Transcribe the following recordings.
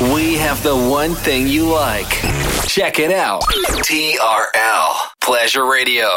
We have the one thing you like. Check it out. TRL Pleasure Radio.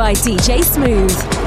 By DJ Smooth.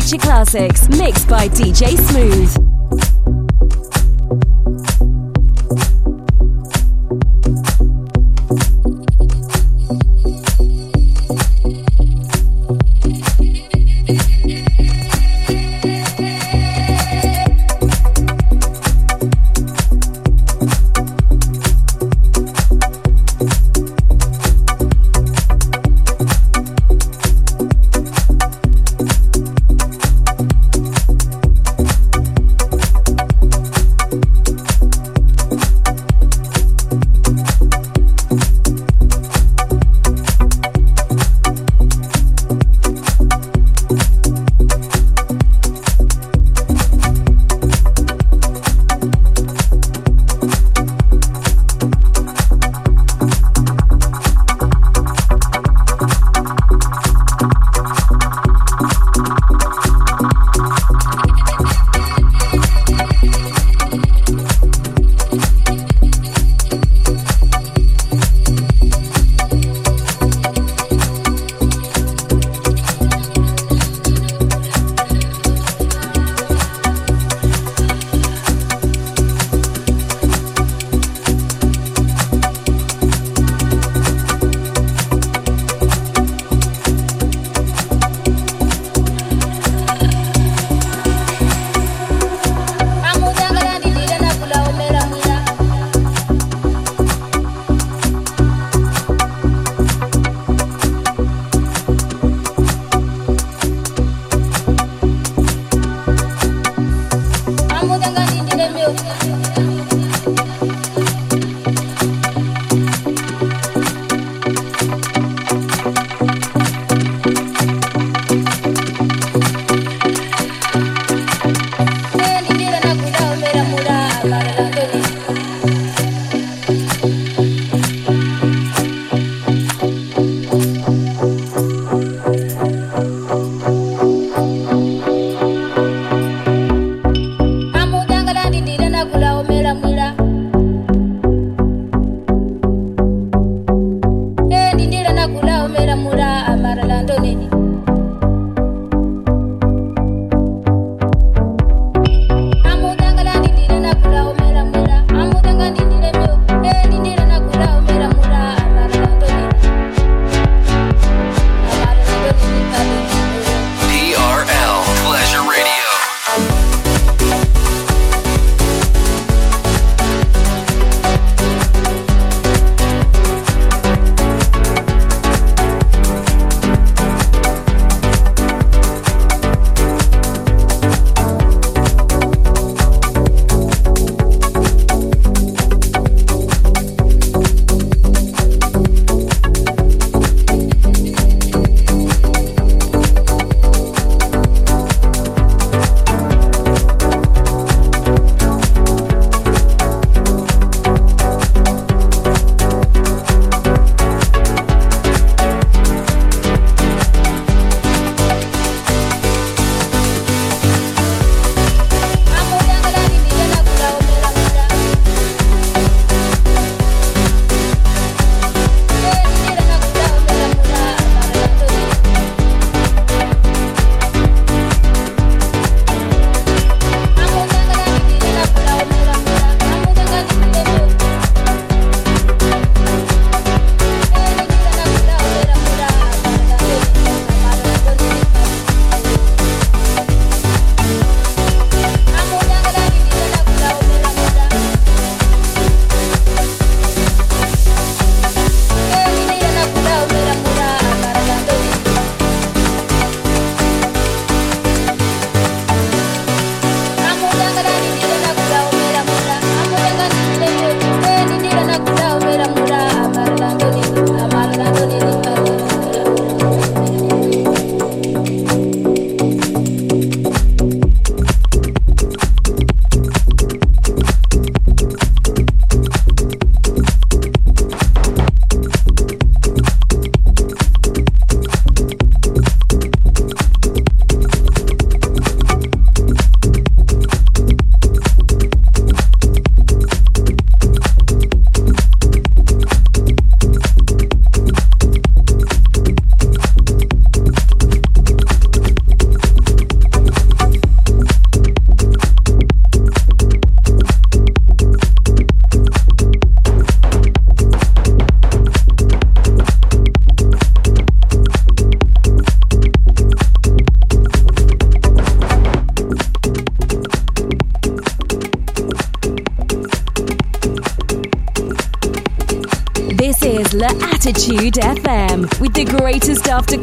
Future classics mixed by DJ Smooth.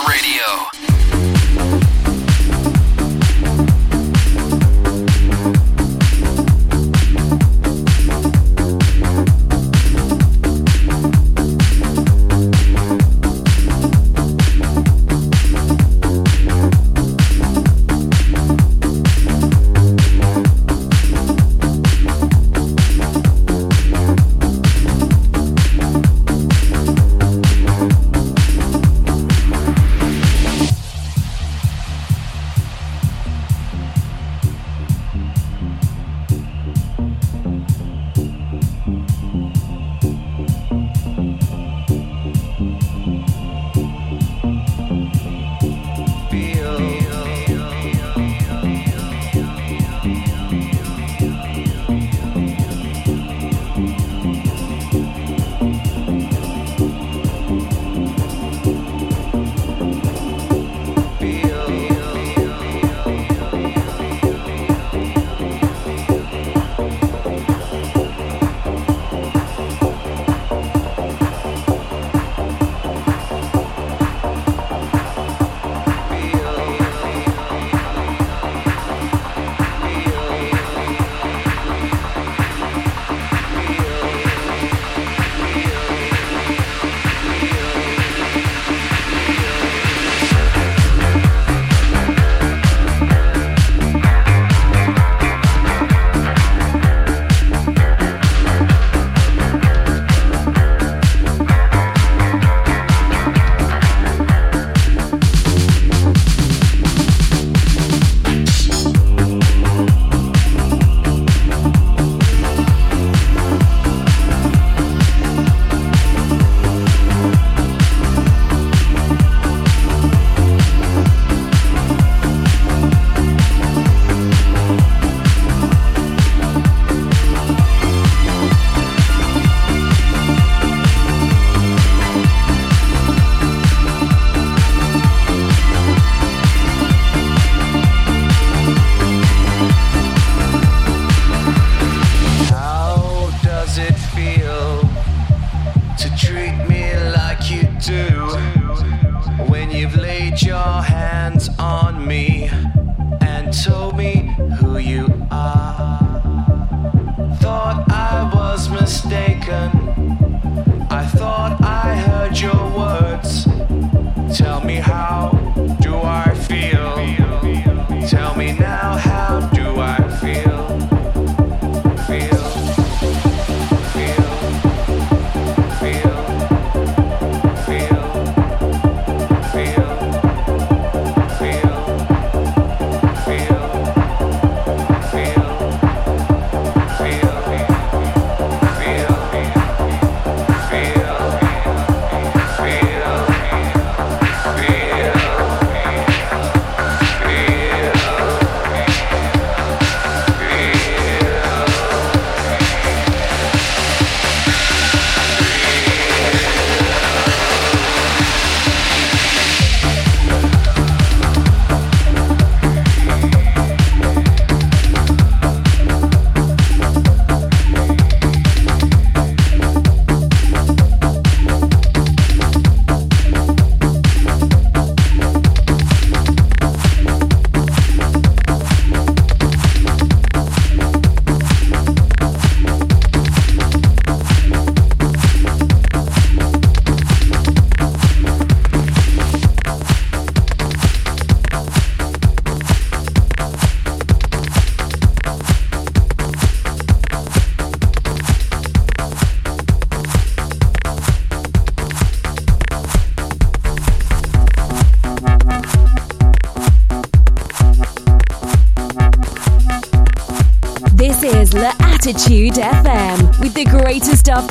Radio.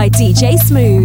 By DJ Smooth.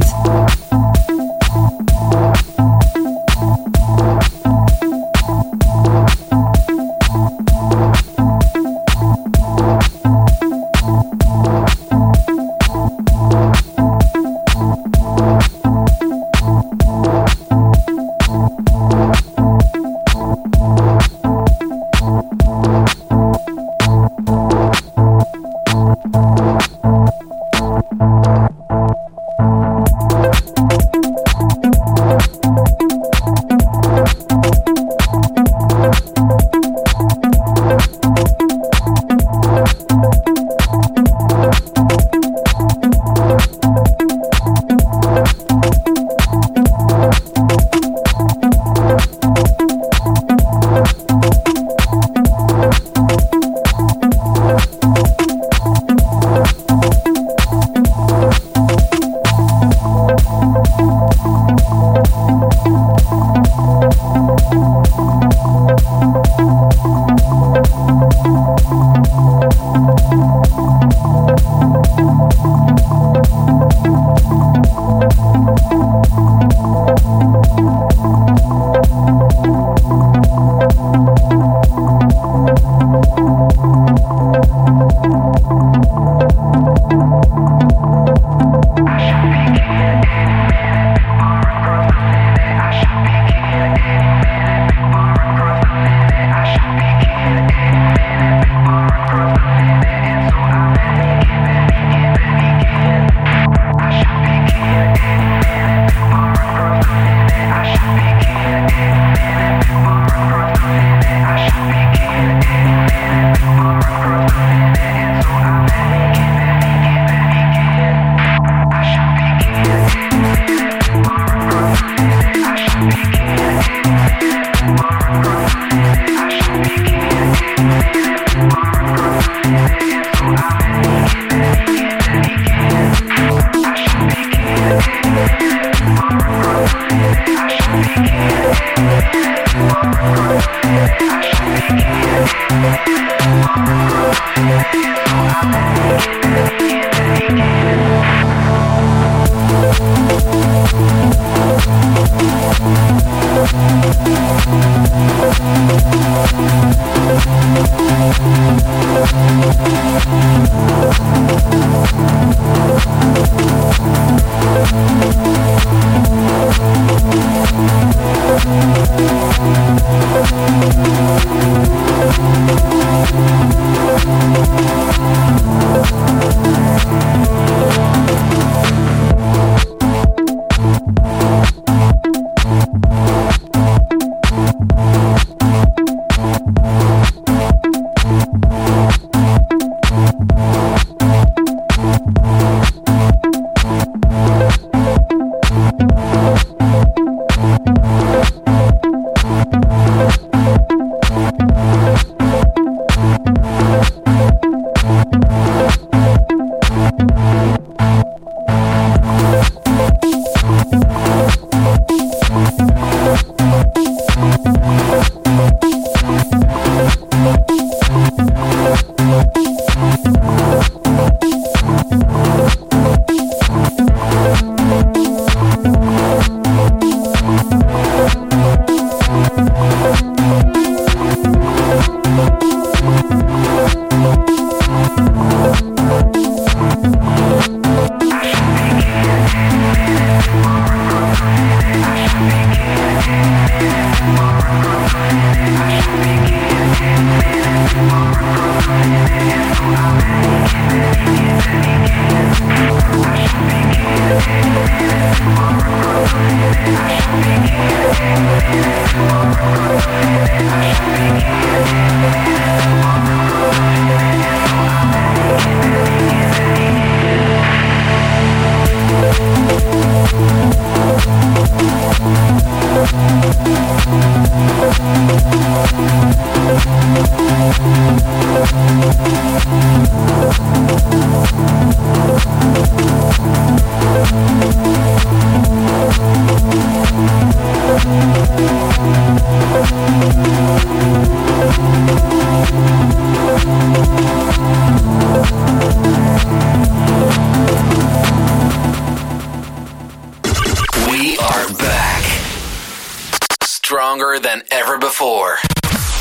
Than ever before.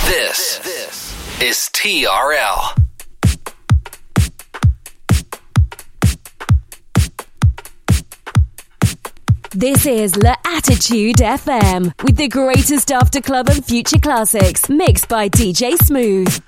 This, is TRL. This is La Attitude FM with the greatest after club and future classics mixed by DJ Smooth.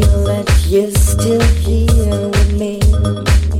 feel that you're still here with me.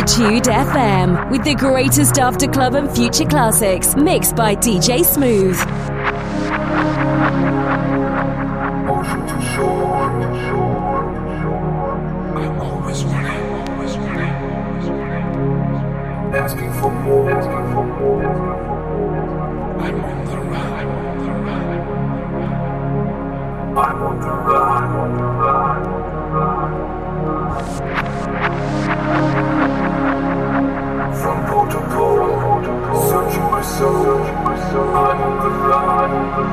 L'Attitude FM with the greatest after club and future classics mixed by DJ Smooth. Asking for more.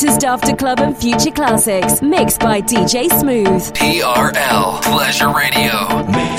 with the greatest after club and future classics mixed by DJ Smooth. TRL Pleasure Radio. Make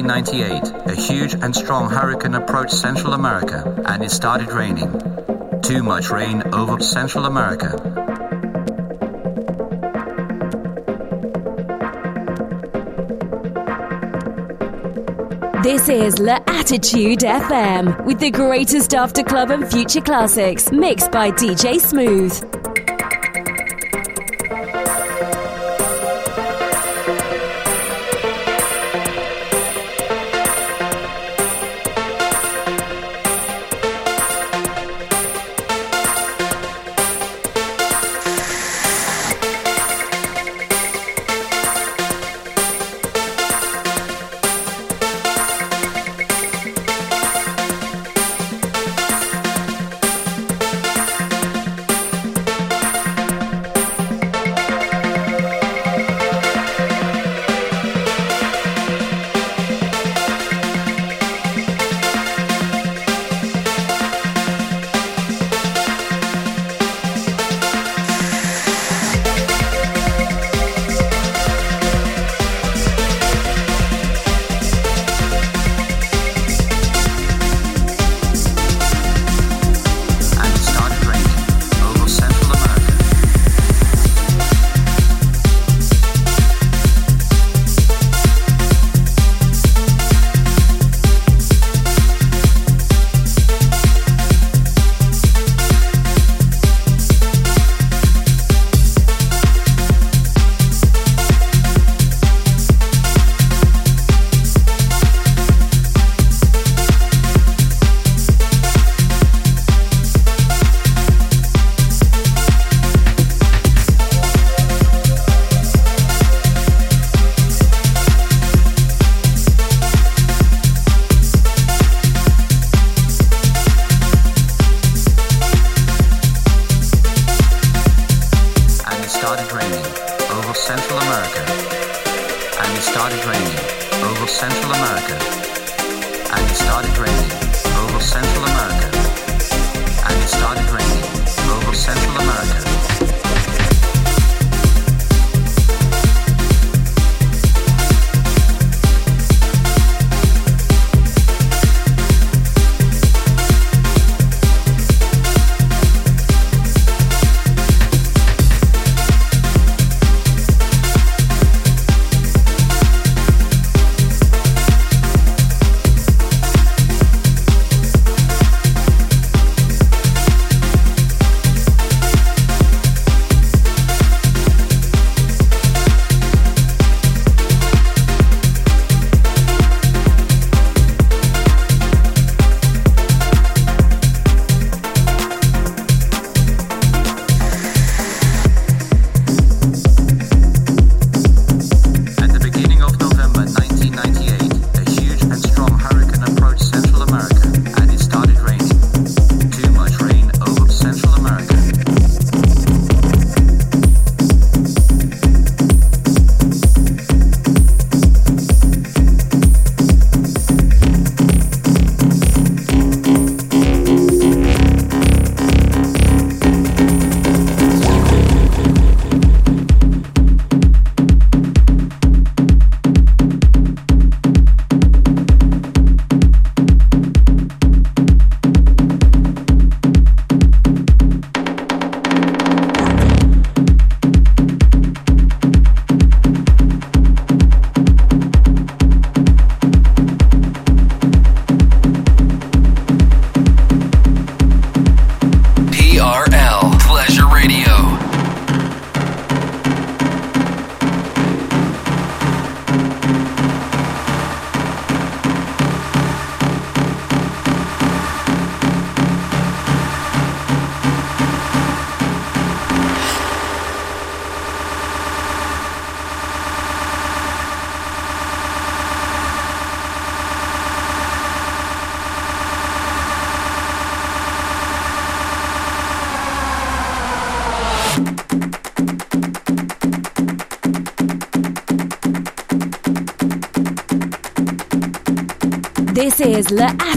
1998, a huge and strong hurricane approached Central America and it started raining. Too much rain over Central America. This is L'Attitude FM with the greatest after club and future classics mixed by DJ Smooth.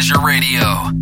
Pleasure Radio.